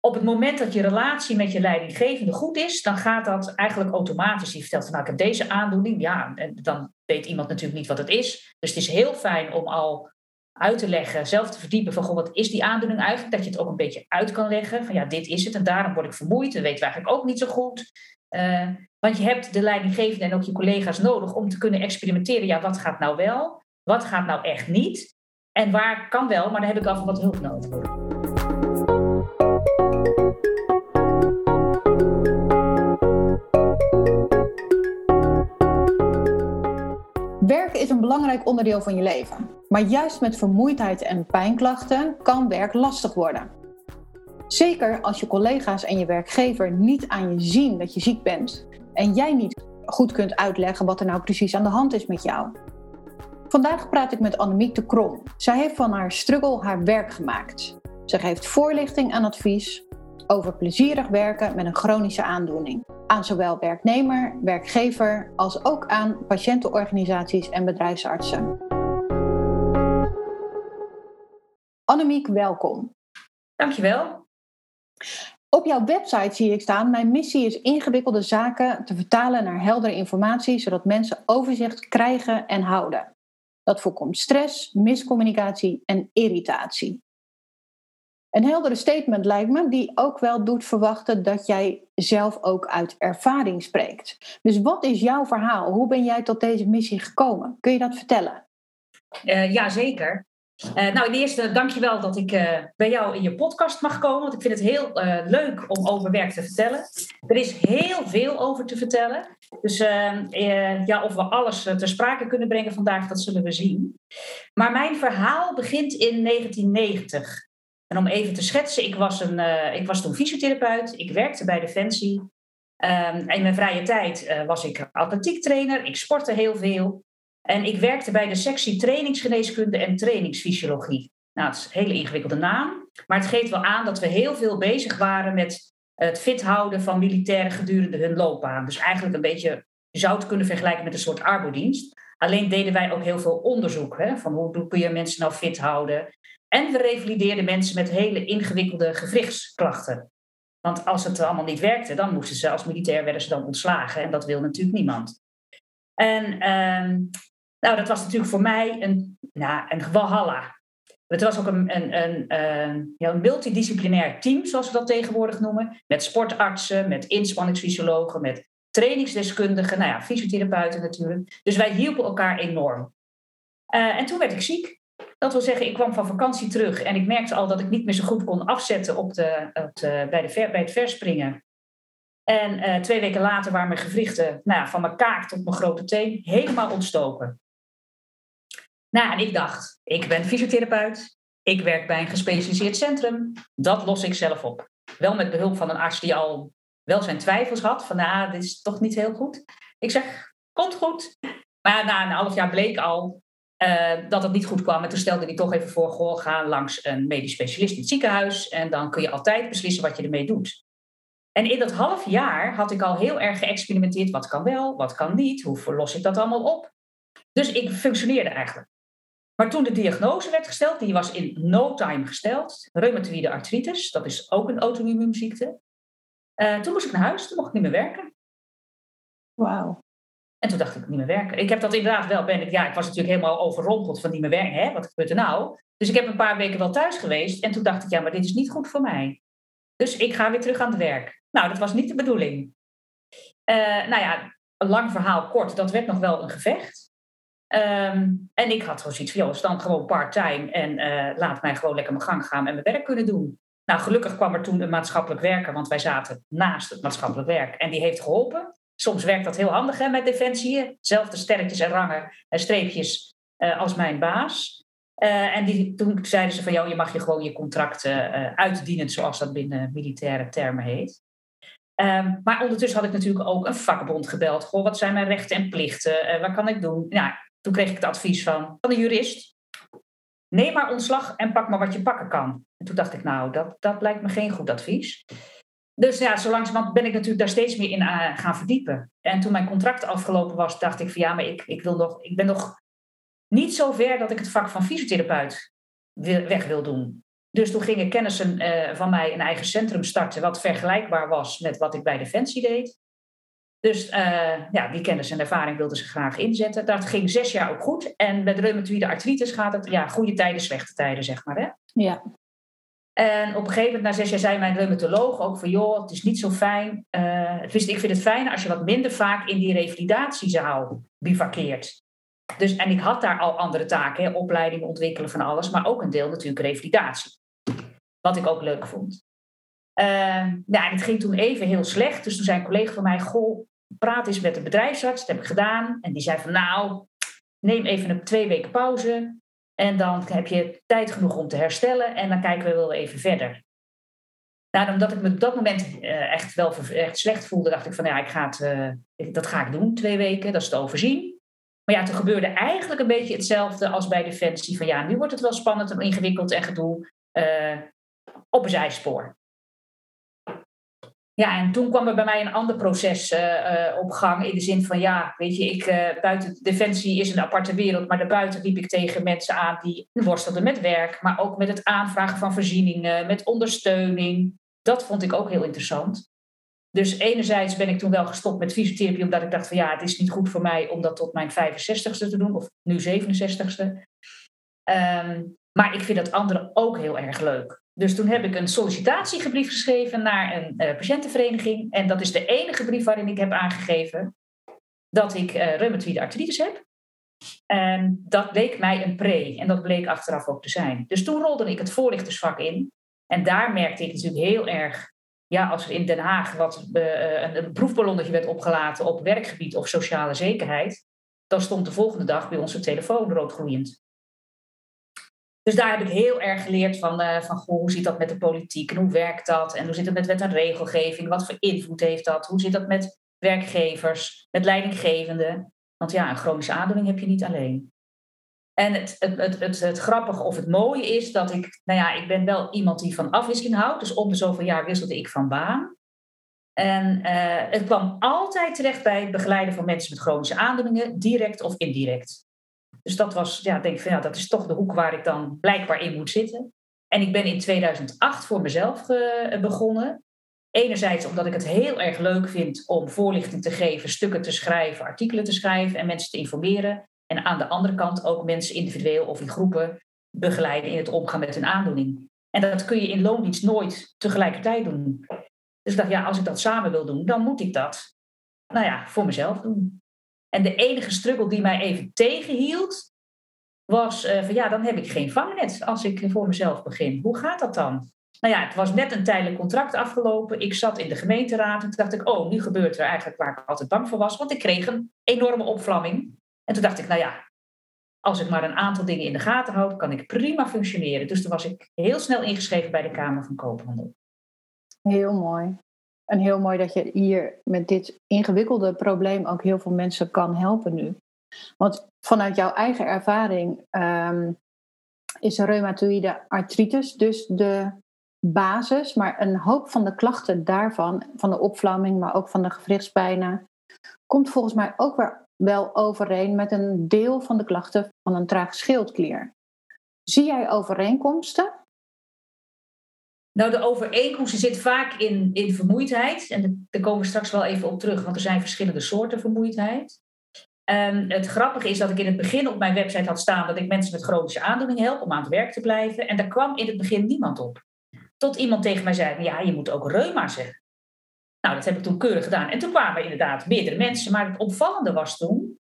op het moment dat je relatie met je leidinggevende goed is, dan gaat dat eigenlijk automatisch. Je vertelt van nou, ik heb deze aandoening. Ja, en dan weet iemand natuurlijk niet wat het is. Dus het is heel fijn om al uit te leggen, zelf te verdiepen van goh, wat is die aandoening eigenlijk? Dat je het ook een beetje uit kan leggen. Van ja, dit is het en daarom word ik vermoeid. Dat weten we eigenlijk ook niet zo goed. Uh, want je hebt de leidinggevende en ook je collega's nodig om te kunnen experimenteren. Ja, wat gaat nou wel? Wat gaat nou echt niet? En waar kan wel, maar daar heb ik af en wat hulp nodig. Een belangrijk onderdeel van je leven. Maar juist met vermoeidheid en pijnklachten kan werk lastig worden. Zeker als je collega's en je werkgever niet aan je zien dat je ziek bent en jij niet goed kunt uitleggen wat er nou precies aan de hand is met jou. Vandaag praat ik met Annemiek de Krom. Zij heeft van haar struggle haar werk gemaakt. Ze geeft voorlichting en advies over plezierig werken met een chronische aandoening. Aan zowel werknemer, werkgever als ook aan patiëntenorganisaties en bedrijfsartsen. Annemiek, welkom. Dankjewel. Op jouw website zie ik staan: Mijn missie is ingewikkelde zaken te vertalen naar heldere informatie, zodat mensen overzicht krijgen en houden. Dat voorkomt stress, miscommunicatie en irritatie. Een heldere statement lijkt me, die ook wel doet verwachten dat jij zelf ook uit ervaring spreekt. Dus wat is jouw verhaal? Hoe ben jij tot deze missie gekomen? Kun je dat vertellen? Uh, ja, zeker. Uh, nou, in de eerste, dankjewel dat ik uh, bij jou in je podcast mag komen. Want ik vind het heel leuk om over werk te vertellen. Er is heel veel over te vertellen. Dus ja, of we alles ter sprake kunnen brengen vandaag, dat zullen we zien. Maar mijn verhaal begint in 1990. En om even te schetsen, ik was, een, ik was toen fysiotherapeut. Ik werkte bij Defensie. Um, in mijn vrije tijd was ik atletiektrainer. Ik sportte heel veel. En ik werkte bij de sectie trainingsgeneeskunde en trainingsfysiologie. Nou, het is een hele ingewikkelde naam, maar het geeft wel aan dat we heel veel bezig waren met het fit houden van militairen gedurende hun loopbaan. Dus eigenlijk een beetje, je zou het kunnen vergelijken met een soort arbodienst. Alleen deden wij ook heel veel onderzoek, hè, van hoe kun je mensen nou fit houden. En we revalideerden mensen met hele ingewikkelde gewrichtsklachten. Want als het allemaal niet werkte, dan moesten ze als militair werden ze dan ontslagen. En dat wil natuurlijk niemand. En ehm, nou, dat was natuurlijk voor mij een, nou, een walhalla. Het was ook een, een, een, een, ja, een multidisciplinair team, zoals we dat tegenwoordig noemen. Met sportartsen, met inspanningsfysiologen, met trainingsdeskundigen, nou ja, fysiotherapeuten natuurlijk. Dus wij hielpen elkaar enorm. Uh, en toen werd ik ziek. Dat wil zeggen, ik kwam van vakantie terug en ik merkte al dat ik niet meer zo goed kon afzetten op de, bij, de bij het verspringen. En uh, twee weken later waren mijn gewrichten nou van mijn kaak tot mijn grote teen helemaal ontstoken. Nou, en ik dacht, ik ben fysiotherapeut. Ik werk bij een gespecialiseerd centrum. Dat los ik zelf op. Wel met behulp van een arts die al wel zijn twijfels had. Van, nou, dit is toch niet heel goed. Ik zeg, komt goed. Maar na een half jaar bleek al uh, dat het niet goed kwam. En toen stelde hij toch even voor, goh, ga langs een medisch specialist in het ziekenhuis. En dan kun je altijd beslissen wat je ermee doet. En in dat half jaar had ik al heel erg geëxperimenteerd. Wat kan wel, wat kan niet? Hoe los ik dat allemaal op? Dus ik functioneerde eigenlijk. Maar toen de diagnose werd gesteld, die was in no time gesteld, reumatoïde artritis, dat is ook een auto-immuunziekte. Uh, toen moest ik naar huis, toen mocht ik niet meer werken. Wauw. En toen dacht ik, niet meer werken. Ik heb dat inderdaad wel, ben ik, ja, ik was natuurlijk helemaal overrompeld van niet meer werken. Hè? Wat gebeurt er nou? Dus ik heb een paar weken wel thuis geweest en toen dacht ik, ja, maar dit is niet goed voor mij. Dus ik ga weer terug aan het werk. Nou, dat was niet de bedoeling. Uh, nou ja, een lang verhaal kort, dat werd nog wel een gevecht. Ehm, en ik had gewoon zoiets van, joh, dan gewoon part-time en uh, laat mij gewoon lekker mijn gang gaan en mijn werk kunnen doen. Nou, gelukkig kwam er toen een maatschappelijk werker, want wij zaten naast het maatschappelijk werk. En die heeft geholpen. Soms werkt dat heel handig hè, met Defensie. Zelfde sterretjes en rangen en streepjes uh, als mijn baas. Uh, en die, toen zeiden ze van, jou, je mag je gewoon je contract uitdienen, zoals dat binnen militaire termen heet. Um, maar ondertussen had ik natuurlijk ook een vakbond gebeld. Goh, wat zijn mijn rechten en plichten? wat kan ik doen? Nou, toen kreeg ik het advies van, van de jurist. Neem maar ontslag en pak maar wat je pakken kan. En toen dacht ik, nou, dat, dat lijkt me geen goed advies. Dus ja, zo langzamerhand ben ik natuurlijk daar steeds meer in uh, gaan verdiepen. En toen mijn contract afgelopen was, dacht ik van ja, maar ik, ik, wil nog, ik ben nog niet zo ver dat ik het vak van fysiotherapeut weg wil doen. Dus toen gingen kennissen uh, van mij een eigen centrum starten, wat vergelijkbaar was met wat ik bij Defensie deed. Dus uh, ja, die kennis en ervaring wilden ze graag inzetten. Dat ging zes jaar ook goed. En met reumatoïde artritis gaat het, ja, goede tijden, slechte tijden, zeg maar. Hè? Ja. En op een gegeven moment, na zes jaar, zei mijn reumatoloog ook van... joh, het is niet zo fijn. Uh, ik vind het fijn als je wat minder vaak in die revalidatiezaal bivakkeert. Dus, en ik had daar al andere taken, hè, opleiding, ontwikkelen van alles... maar ook een deel natuurlijk revalidatie. Wat ik ook leuk vond. Uh, ja, en het ging toen even heel slecht. Dus toen zei een collega van mij: Goh, praat eens met de bedrijfsarts. Dat heb ik gedaan. En die zei van nou, neem even een twee weken pauze. En dan heb je tijd genoeg om te herstellen. En dan kijken we wel even verder. Nou, omdat ik me op dat moment uh, echt wel echt slecht voelde, dacht ik van ja, ik ga het, uh, dat ga ik doen, twee weken, dat is te overzien. Maar ja, toen gebeurde eigenlijk een beetje hetzelfde als bij Defensie. Van ja, nu wordt het wel spannend en ingewikkeld en gedoe uh, op een zijspoor. Ja, en toen kwam er bij mij een ander proces uh, op gang. In de zin van, ja, weet je, ik, uh, buiten Defensie is een aparte wereld. Maar daarbuiten liep ik tegen mensen aan die worstelden met werk. Maar ook met het aanvragen van voorzieningen, met ondersteuning. Dat vond ik ook heel interessant. Dus enerzijds ben ik toen wel gestopt met fysiotherapie. Omdat ik dacht van, ja, het is niet goed voor mij om dat tot mijn 65ste te doen. Of nu 67ste. Um, ehm, maar ik vind dat andere ook heel erg leuk. Dus toen heb ik een sollicitatiebrief geschreven naar een uh, patiëntenvereniging. En dat is de enige brief waarin ik heb aangegeven dat ik uh, reumatoïde artritis heb. En dat bleek mij een pre. En dat bleek achteraf ook te zijn. Dus toen rolde ik het voorlichtersvak in. En daar merkte ik natuurlijk heel erg. Ja, als er in Den Haag wat, uh, een, een proefballonnetje werd opgelaten op werkgebied of sociale zekerheid. Dan stond de volgende dag bij onze telefoon roodgloeiend. Dus daar heb ik heel erg geleerd van, uh, van goh, hoe zit dat met de politiek en hoe werkt dat? En hoe zit het met wet en regelgeving? Wat voor invloed heeft dat? Hoe zit dat met werkgevers, met leidinggevenden? Want ja, een chronische aandoening heb je niet alleen. En het, het, het, het, grappige of het mooie is dat ik, nou ja, ik ben wel iemand die van afwisseling houdt. Dus om de zoveel jaar wisselde ik van baan. En uh, het kwam altijd terecht bij het begeleiden van mensen met chronische aandoeningen, direct of indirect. Dus dat was, ja, denk ik van ja, dat is toch de hoek waar ik dan blijkbaar in moet zitten. En ik ben in 2008 voor mezelf uh, begonnen. Enerzijds omdat ik het heel erg leuk vind om voorlichting te geven, stukken te schrijven, artikelen te schrijven en mensen te informeren. En aan de andere kant ook mensen individueel of in groepen begeleiden in het omgaan met hun aandoening. En dat kun je in loondienst nooit tegelijkertijd doen. Dus ik dacht, ja, als ik dat samen wil doen, dan moet ik dat, nou ja, voor mezelf doen. En de enige struggle die mij even tegenhield, was uh, van ja, dan heb ik geen vangnet als ik voor mezelf begin. Hoe gaat dat dan? Nou ja, het was net een tijdelijk contract afgelopen. Ik zat in de gemeenteraad en toen dacht ik, oh, nu gebeurt er eigenlijk waar ik altijd bang voor was. Want ik kreeg een enorme opvlamming. En toen dacht ik, nou ja, als ik maar een aantal dingen in de gaten houd, kan ik prima functioneren. Dus toen was ik heel snel ingeschreven bij de Kamer van Koophandel. Heel mooi. En heel mooi dat je hier met dit ingewikkelde probleem ook heel veel mensen kan helpen nu. Want vanuit jouw eigen ervaring um, is reumatoïde artritis dus de basis, maar een hoop van de klachten daarvan, van de opvlamming, maar ook van de gewrichtspijnen, komt volgens mij ook weer wel overeen met een deel van de klachten van een traag schildklier. Zie jij overeenkomsten? Nou, de overeenkomsten zit vaak in, in vermoeidheid. En daar komen we straks wel even op terug, want er zijn verschillende soorten vermoeidheid. Um, het grappige is dat ik in het begin op mijn website had staan dat ik mensen met chronische aandoening help om aan het werk te blijven. En daar kwam in het begin niemand op. Tot iemand tegen mij zei: Ja, je moet ook reuma zeggen. Nou, dat heb ik toen keurig gedaan. En toen kwamen inderdaad meerdere mensen. Maar het opvallende was toen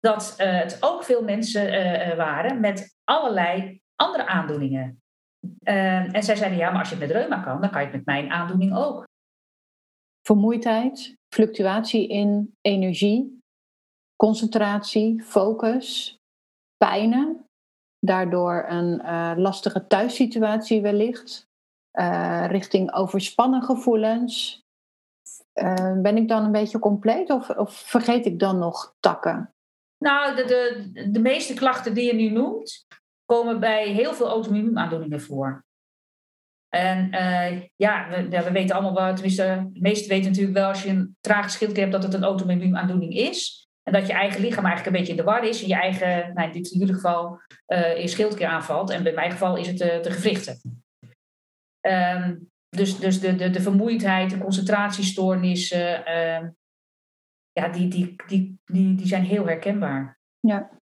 dat uh, het ook veel mensen uh, waren met allerlei andere aandoeningen. Uh, en zij zeiden, ja, maar als je het met reuma kan, dan kan je het met mijn aandoening ook. Vermoeidheid, fluctuatie in energie, concentratie, focus, pijnen, daardoor een uh, lastige thuissituatie wellicht, uh, richting overspannen gevoelens. Uh, ben ik dan een beetje compleet of, of, vergeet ik dan nog takken? Nou, de, de, de meeste klachten die je nu noemt, komen bij heel veel auto-immuunaandoeningen voor. En uh, ja, we, we, weten allemaal wel, tenminste, de meesten weten natuurlijk wel als je een trage schildklier hebt dat het een auto-immuunaandoening is. En dat je eigen lichaam eigenlijk een beetje in de war is. En je eigen, nou in dit in geval, uh, je schildklier aanvalt. En bij mijn geval is het de, de gewrichten. Ehm, dus dus de, de, de vermoeidheid, de concentratiestoornissen, ehm, ja, die, die, die, die, die zijn heel herkenbaar. Ja.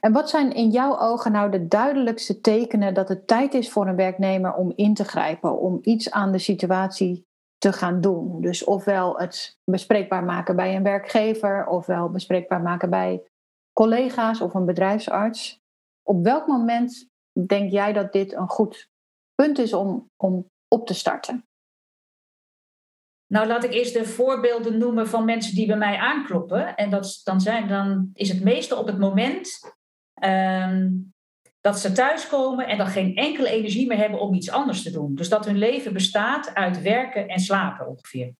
En wat zijn in jouw ogen nou de duidelijkste tekenen dat het tijd is voor een werknemer om in te grijpen, om iets aan de situatie te gaan doen? Dus ofwel het bespreekbaar maken bij een werkgever, ofwel bespreekbaar maken bij collega's of een bedrijfsarts. Op welk moment denk jij dat dit een goed punt is om, om op te starten? Nou, laat ik eerst de voorbeelden noemen van mensen die bij mij aankloppen. En dat, dan, zijn, dan is het meeste op het moment ehm, dat ze thuiskomen en dan geen enkele energie meer hebben om iets anders te doen. Dus dat hun leven bestaat uit werken en slapen ongeveer.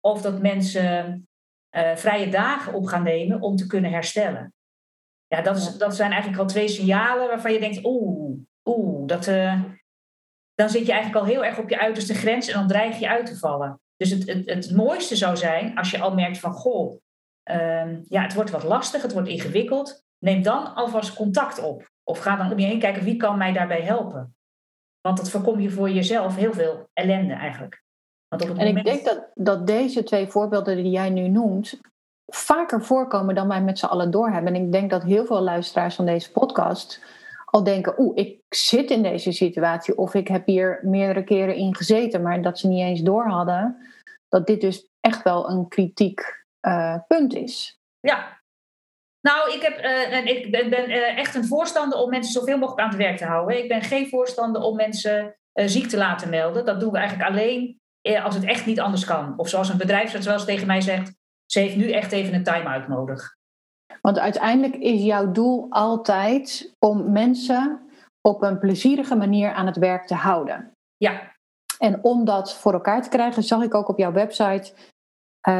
Of dat mensen uh, vrije dagen op gaan nemen om te kunnen herstellen. Ja, dat, is, dat zijn eigenlijk al twee signalen waarvan je denkt, oeh, oeh, dat, uh, dan zit je eigenlijk al heel erg op je uiterste grens en dan dreig je uit te vallen. Dus het, het, het mooiste zou zijn als je al merkt van, goh, uh, ja, het wordt wat lastig, het wordt ingewikkeld. Neem dan alvast contact op. Of ga dan om je heen kijken, wie kan mij daarbij helpen? Want dat voorkom je voor jezelf heel veel ellende eigenlijk. Want op het en moment... ik denk dat, dat deze twee voorbeelden die jij nu noemt, vaker voorkomen dan wij met z'n allen doorhebben. En ik denk dat heel veel luisteraars van deze podcast al denken: oeh, ik zit in deze situatie of ik heb hier meerdere keren in gezeten, maar dat ze niet eens door hadden dat dit dus echt wel een kritiek uh, punt is. Ja. Nou, ik, heb, uh, en ik ben, ben uh, echt een voorstander om mensen zoveel mogelijk aan het werk te houden. Ik ben geen voorstander om mensen ziek te laten melden. Dat doen we eigenlijk alleen als het echt niet anders kan. Of zoals een bedrijfsarts wel eens tegen mij zegt: ze heeft nu echt even een time-out nodig. Want uiteindelijk is jouw doel altijd om mensen op een plezierige manier aan het werk te houden. Ja. En om dat voor elkaar te krijgen, zag ik ook op jouw website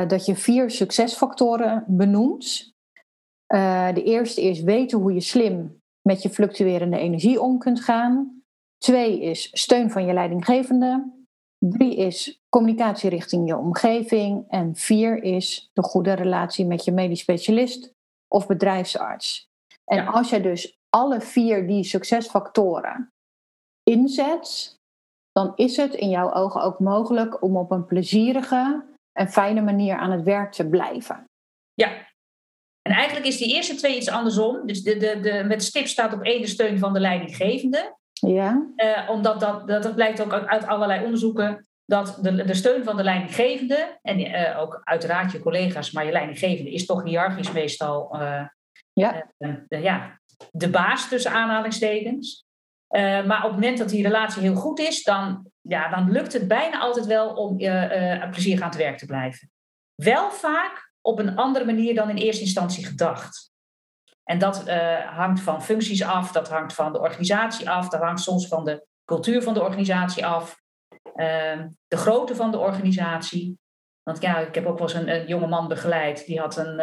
dat je vier succesfactoren benoemt. Uh, de eerste is weten hoe je slim met je fluctuerende energie om kunt gaan. Twee is steun van je leidinggevende. Drie is communicatie richting je omgeving. En vier is de goede relatie met je medisch specialist of bedrijfsarts. En als je dus alle vier die succesfactoren inzet, dan is het in jouw ogen ook mogelijk om op een plezierige en fijne manier aan het werk te blijven. Ja. En eigenlijk is die eerste twee iets andersom. Dus de, de, de, met stip staat op één de steun van de leidinggevende. Ja. Uh, omdat dat, dat, dat blijkt ook uit allerlei onderzoeken dat de, de steun van de leidinggevende, en uh, ook uiteraard je collega's, maar je leidinggevende is toch hiërarchisch meestal uh, ja. ja, de baas tussen aanhalingstekens. Maar op het moment dat die relatie heel goed is, dan, ja, dan lukt het bijna altijd wel om plezier aan het werk te blijven. Wel vaak op een andere manier dan in eerste instantie gedacht. En dat hangt van functies af, dat hangt van de organisatie af, dat hangt soms van de cultuur van de organisatie af, ehm, de grootte van de organisatie. Want ja, ik heb ook wel eens een, een jonge man begeleid, die had een,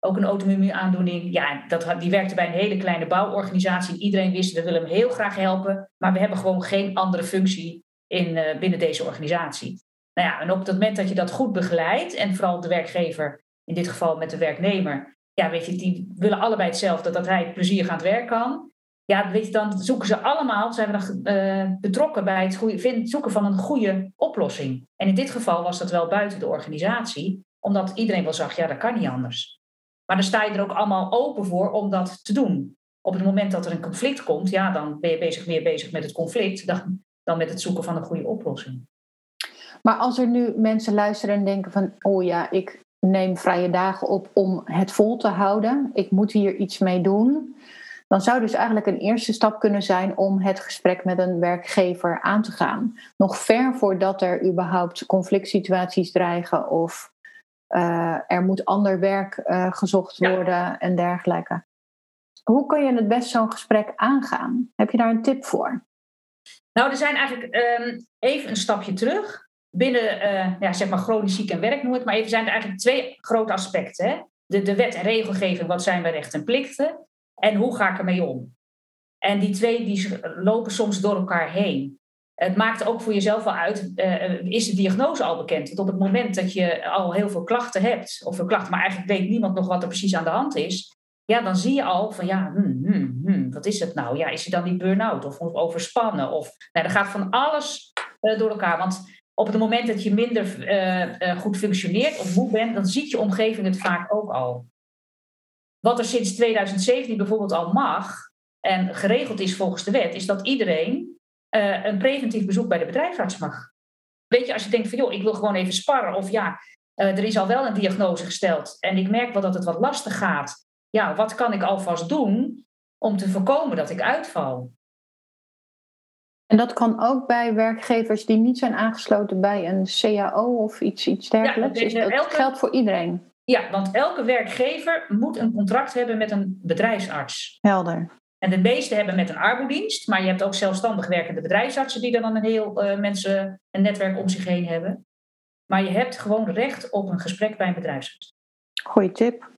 ook een auto-immuunaandoening. Ja, dat, die werkte bij een hele kleine bouworganisatie. Iedereen wist, we willen hem heel graag helpen. Maar we hebben gewoon geen andere functie in, uh, binnen deze organisatie. Nou ja, en op het moment dat je dat goed begeleidt, en vooral de werkgever, in dit geval met de werknemer, ja, weet je, die willen allebei hetzelfde, dat hij plezier aan het werk kan. Ja, weet je, dan zoeken ze allemaal, zijn we dan uh, betrokken bij het zoeken van een goede oplossing. En in dit geval was dat wel buiten de organisatie, omdat iedereen wel zag, ja, dat kan niet anders. Maar dan sta je er ook allemaal open voor om dat te doen. Op het moment dat er een conflict komt, ja, dan ben je bezig, meer bezig met het conflict dan met het zoeken van een goede oplossing. Maar als er nu mensen luisteren en denken van, oh ja, ik neem vrije dagen op om het vol te houden, ik moet hier iets mee doen, dan zou dus eigenlijk een eerste stap kunnen zijn om het gesprek met een werkgever aan te gaan. Nog ver voordat er überhaupt conflict situaties dreigen of uh, er moet ander werk uh, gezocht worden en dergelijke. Hoe kun je het best zo'n gesprek aangaan? Heb je daar een tip voor? Nou, er zijn eigenlijk um, even een stapje terug. Binnen uh, ja, zeg maar chronisch ziek en werk noem het maar even, zijn er eigenlijk twee grote aspecten. Hè? De, de wet en regelgeving, wat zijn mijn rechten en plichten? En hoe ga ik ermee om? En die twee die lopen soms door elkaar heen. Het maakt ook voor jezelf wel uit, uh, is de diagnose al bekend? Want op het moment dat je al heel veel klachten hebt, of veel klachten, maar eigenlijk weet niemand nog wat er precies aan de hand is, ja, dan zie je al van ja, hmm, hmm, hmm, wat is het nou? Ja, is hij dan die burn-out of, overspannen? Of, nou, er gaat van alles uh, door elkaar. Want op het moment dat je minder uh, goed functioneert of moe bent, dan ziet je omgeving het vaak ook al. Wat er sinds 2017 bijvoorbeeld al mag en geregeld is volgens de wet, is dat iedereen uh, een preventief bezoek bij de bedrijfsarts mag. Weet je, als je denkt van joh, ik wil gewoon even sparren of ja, er is al wel een diagnose gesteld en ik merk wel dat het wat lastig gaat. Ja, wat kan ik alvast doen om te voorkomen dat ik uitval? En dat kan ook bij werkgevers die niet zijn aangesloten bij een CAO of iets, iets dergelijks. Ja, dat elke, geldt voor iedereen. Ja, want elke werkgever moet een contract hebben met een bedrijfsarts. Helder. En de meeste hebben met een arbodienst, maar je hebt ook zelfstandig werkende bedrijfsartsen die dan een heel uh, mensen een netwerk om zich heen hebben. Maar je hebt gewoon recht op een gesprek bij een bedrijfsarts. Goeie tip.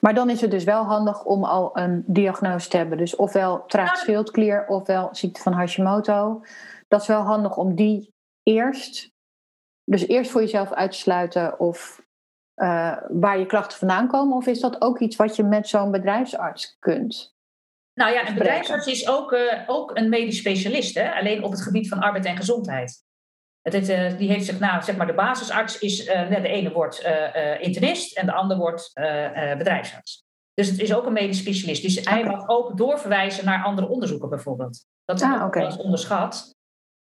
Maar dan is het dus wel handig om al een diagnose te hebben. Dus ofwel traag schildklier ofwel ziekte van Hashimoto. Dat is wel handig om die eerst, dus eerst voor jezelf uit te sluiten of uh, waar je klachten vandaan komen. Of is dat ook iets wat je met zo'n bedrijfsarts kunt? Nou ja, een bedrijfsarts is ook, uh, ook een medisch specialist, hè? alleen op het gebied van arbeid en gezondheid. Het, uh, die heeft zich, nou, zeg maar, de basisarts is, uh, de ene wordt uh, internist en de ander wordt bedrijfsarts. Dus het is ook een medisch specialist. Dus hij mag ook doorverwijzen naar andere onderzoeken bijvoorbeeld. Dat is ah, okay. onderschat.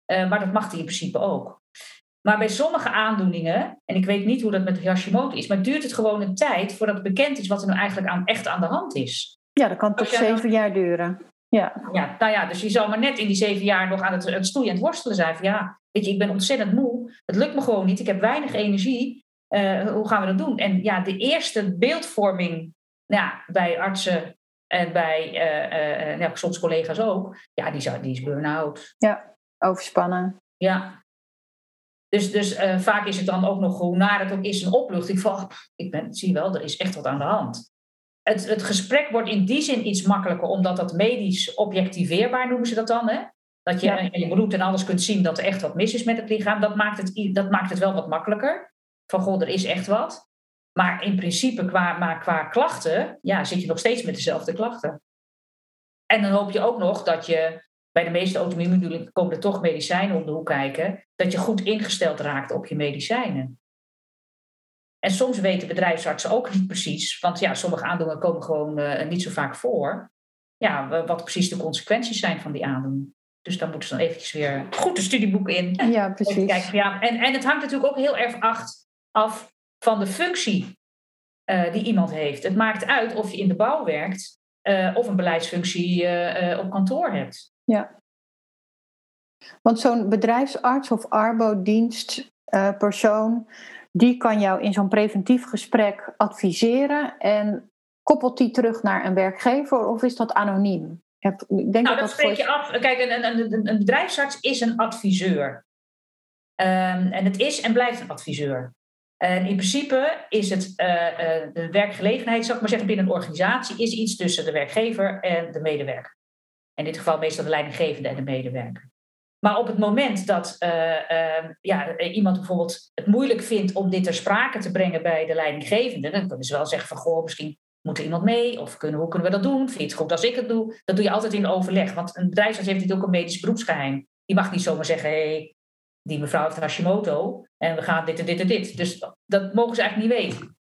maar dat mag hij in principe ook. Maar bij sommige aandoeningen, en ik weet niet hoe dat met Hashimoto is, maar duurt het gewoon een tijd voordat het bekend is wat er nu eigenlijk aan, echt aan de hand is. Ja, dat kan tot zeven jaar duren. Ja. ja, nou ja, dus je zal maar net in die zeven jaar nog aan het, het stoeien en het worstelen zijn. Van ja, weet je, ik ben ontzettend moe. Het lukt me gewoon niet. Ik heb weinig energie. Uh, hoe gaan we dat doen? En ja, de eerste beeldvorming nou ja, bij artsen en bij uh, uh, ja, soms collega's ook, ja, die, die is burn-out. Ja, overspannen. Ja. Dus, dus vaak is het dan ook nog, hoe naar het ook is, een opluchting van, ik ben, zie wel, er is echt wat aan de hand. Het, het gesprek wordt in die zin iets makkelijker, omdat dat medisch objectiveerbaar noemen ze dat dan. Hè? Dat je ja. in je bloed en alles kunt zien dat er echt wat mis is met het lichaam. Dat maakt het, dat maakt het wel wat makkelijker. Van goh, er is echt wat. Maar in principe, qua, maar qua klachten, ja, zit je nog steeds met dezelfde klachten. En dan hoop je ook nog dat je bij de meeste auto-immuunbedoelingen komen er toch medicijnen om de hoek kijken, dat je goed ingesteld raakt op je medicijnen. En soms weten bedrijfsartsen ook niet precies, want ja, sommige aandoeningen komen gewoon uh, niet zo vaak voor. Ja, wat precies de consequenties zijn van die aandoening. Dus dan moeten ze dan eventjes weer goed de studieboek in. Ja, precies. Kijken, ja, en, en het hangt natuurlijk ook heel erg af van de functie uh, die iemand heeft. Het maakt uit of je in de bouw werkt uh, of een beleidsfunctie uh, op kantoor hebt. Ja. Want zo'n bedrijfsarts of arbodienstpersoon, die kan jou in zo'n preventief gesprek adviseren en koppelt die terug naar een werkgever of is dat anoniem? Ik denk nou, dat, dat spreek je af. Kijk, een, een, een, bedrijfsarts is een adviseur. Um, en het is en blijft een adviseur. En in principe is het uh, uh, de werkgelegenheid, zal ik maar zeggen, binnen een organisatie, is iets tussen de werkgever en de medewerker. In dit geval meestal de leidinggevende en de medewerker. Maar op het moment dat uh, ja, iemand bijvoorbeeld het moeilijk vindt om dit ter sprake te brengen bij de leidinggevende, dan kunnen ze wel zeggen van goh, misschien moet er iemand mee? Of kunnen, hoe kunnen we dat doen? Vind je het goed als ik het doe? Dat doe je altijd in overleg. Want een bedrijfsarts heeft natuurlijk ook een medisch beroepsgeheim. Die mag niet zomaar zeggen, hé, hey, die mevrouw heeft Hashimoto en we gaan dit en dit en dit. Dus dat mogen ze eigenlijk niet weten.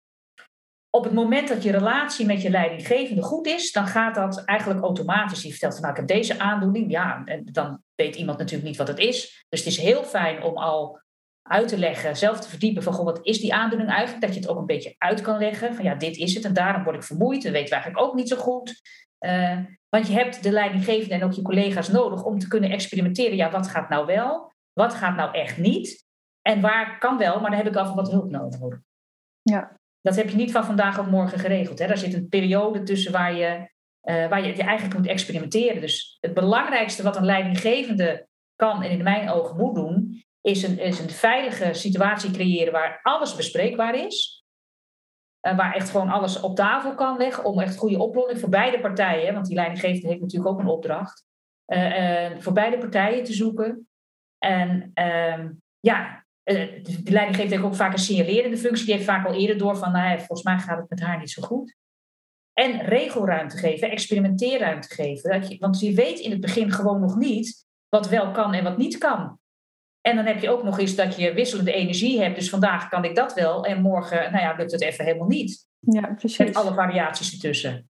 Op het moment dat je relatie met je leidinggevende goed is, dan gaat dat eigenlijk automatisch. Die vertelt van nou, ik heb deze aandoening. Ja, en dan weet iemand natuurlijk niet wat het is. Dus het is heel fijn om al uit te leggen, zelf te verdiepen van goh, wat is die aandoening eigenlijk? Dat je het ook een beetje uit kan leggen. Van ja, dit is het en daarom word ik vermoeid. Dat weten we eigenlijk ook niet zo goed. Uh, want je hebt de leidinggevende en ook je collega's nodig om te kunnen experimenteren. Ja, wat gaat nou wel? Wat gaat nou echt niet? En waar kan wel, maar daar heb ik en wat hulp nodig. Ja. Dat heb je niet van vandaag op morgen geregeld. Hè? Daar zit een periode tussen waar je, uh, waar je, je eigenlijk moet experimenteren. Dus het belangrijkste wat een leidinggevende kan en in mijn ogen moet doen, is een, is een veilige situatie creëren waar alles bespreekbaar is. Uh, waar echt gewoon alles op tafel kan leggen om echt goede oplossingen voor beide partijen. Want die leidinggevende heeft natuurlijk ook een opdracht. Uh, uh, voor beide partijen te zoeken. En ehm, ja, de leidinggevende heeft ook vaak een signalerende functie. Die heeft vaak al eerder door van, nou, volgens mij gaat het met haar niet zo goed. En regelruimte geven, experimenteerruimte geven. Want je weet in het begin gewoon nog niet wat wel kan en wat niet kan. En dan heb je ook nog eens dat je wisselende energie hebt. Dus vandaag kan ik dat wel en morgen, nou ja, lukt het even helemaal niet. Ja, precies. Met alle variaties ertussen.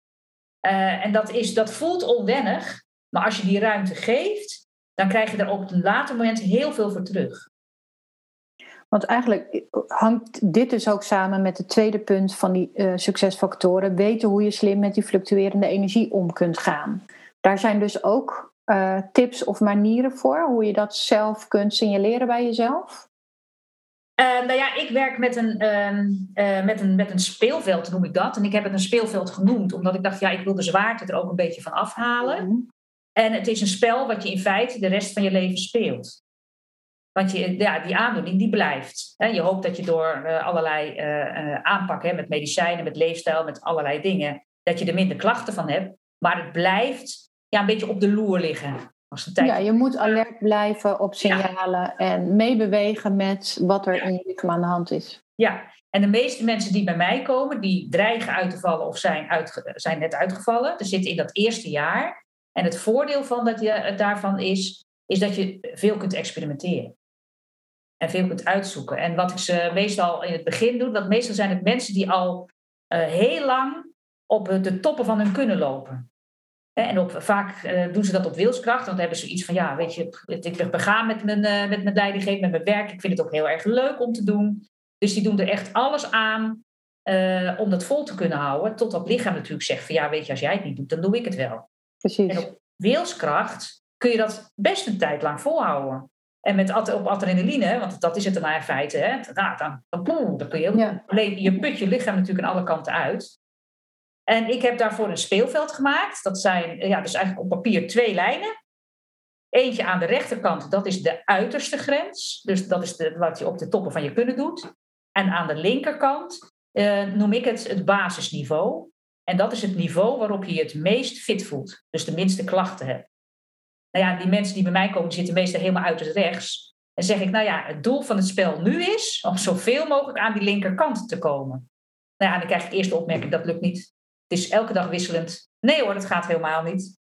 Uh, en dat, is, dat voelt onwennig, maar als je die ruimte geeft, dan krijg je er op een later moment heel veel voor terug. Want eigenlijk hangt dit dus ook samen met het tweede punt van die uh, succesfactoren. Weten hoe je slim met die fluctuerende energie om kunt gaan. Daar zijn dus ook uh, tips of manieren voor hoe je dat zelf kunt signaleren bij jezelf? Uh, nou ja, ik werk met een, uh, met, een, met een speelveld, noem ik dat. En ik heb het een speelveld genoemd, omdat ik dacht, ja, ik wil de zwaarte er ook een beetje van afhalen. Mm En het is een spel wat je in feite de rest van je leven speelt. Want je, ja, die aandoening die blijft. Je hoopt dat je door uh, allerlei aanpakken, met medicijnen, met leefstijl, met allerlei dingen, dat je er minder klachten van hebt. Maar het blijft ja, een beetje op de loer liggen. Als een tijd... Ja, je moet alert blijven op signalen en meebewegen met wat er in je lichaam aan de hand is. Ja, en de meeste mensen die bij mij komen, die dreigen uit te vallen of zijn, uit, zijn net uitgevallen. Er zitten in dat eerste jaar. En het voordeel van dat je, daarvan is, is dat je veel kunt experimenteren. En veel kunt uitzoeken. En wat ik ze meestal in het begin doe, dat meestal zijn het mensen die al uh, heel lang op de toppen van hun kunnen lopen. En op, vaak uh, doen ze dat op wilskracht, want dan hebben ze iets van, ja, weet je, ik begaan met mijn, uh, met mijn met mijn werk. Ik vind het ook heel erg leuk om te doen. Dus die doen er echt alles aan uh, om dat vol te kunnen houden. Tot dat lichaam natuurlijk zegt van, ja, weet je, als jij het niet doet, dan doe ik het wel. Precies. En op wilskracht kun je dat best een tijd lang volhouden. En met op adrenaline, want dat is het dan in feite, hè, nou, dan, dan, dan, dan kun je, ja. je put je lichaam natuurlijk aan alle kanten uit. En ik heb daarvoor een speelveld gemaakt. Dat zijn ja, dus eigenlijk op papier twee lijnen. Eentje aan de rechterkant, dat is de uiterste grens. Dus dat is de, wat je op de toppen van je kunnen doet. En aan de linkerkant uh, noem ik het het basisniveau. En dat is het niveau waarop je je het meest fit voelt. Dus de minste klachten hebt. Nou ja, die mensen die bij mij komen, zitten meestal helemaal uiterst rechts. En zeg ik, nou ja, het doel van het spel nu is om zoveel mogelijk aan die linkerkant te komen. Nou ja, dan krijg ik eerst de opmerking, dat lukt niet. Het is elke dag wisselend. Nee hoor, dat gaat helemaal niet.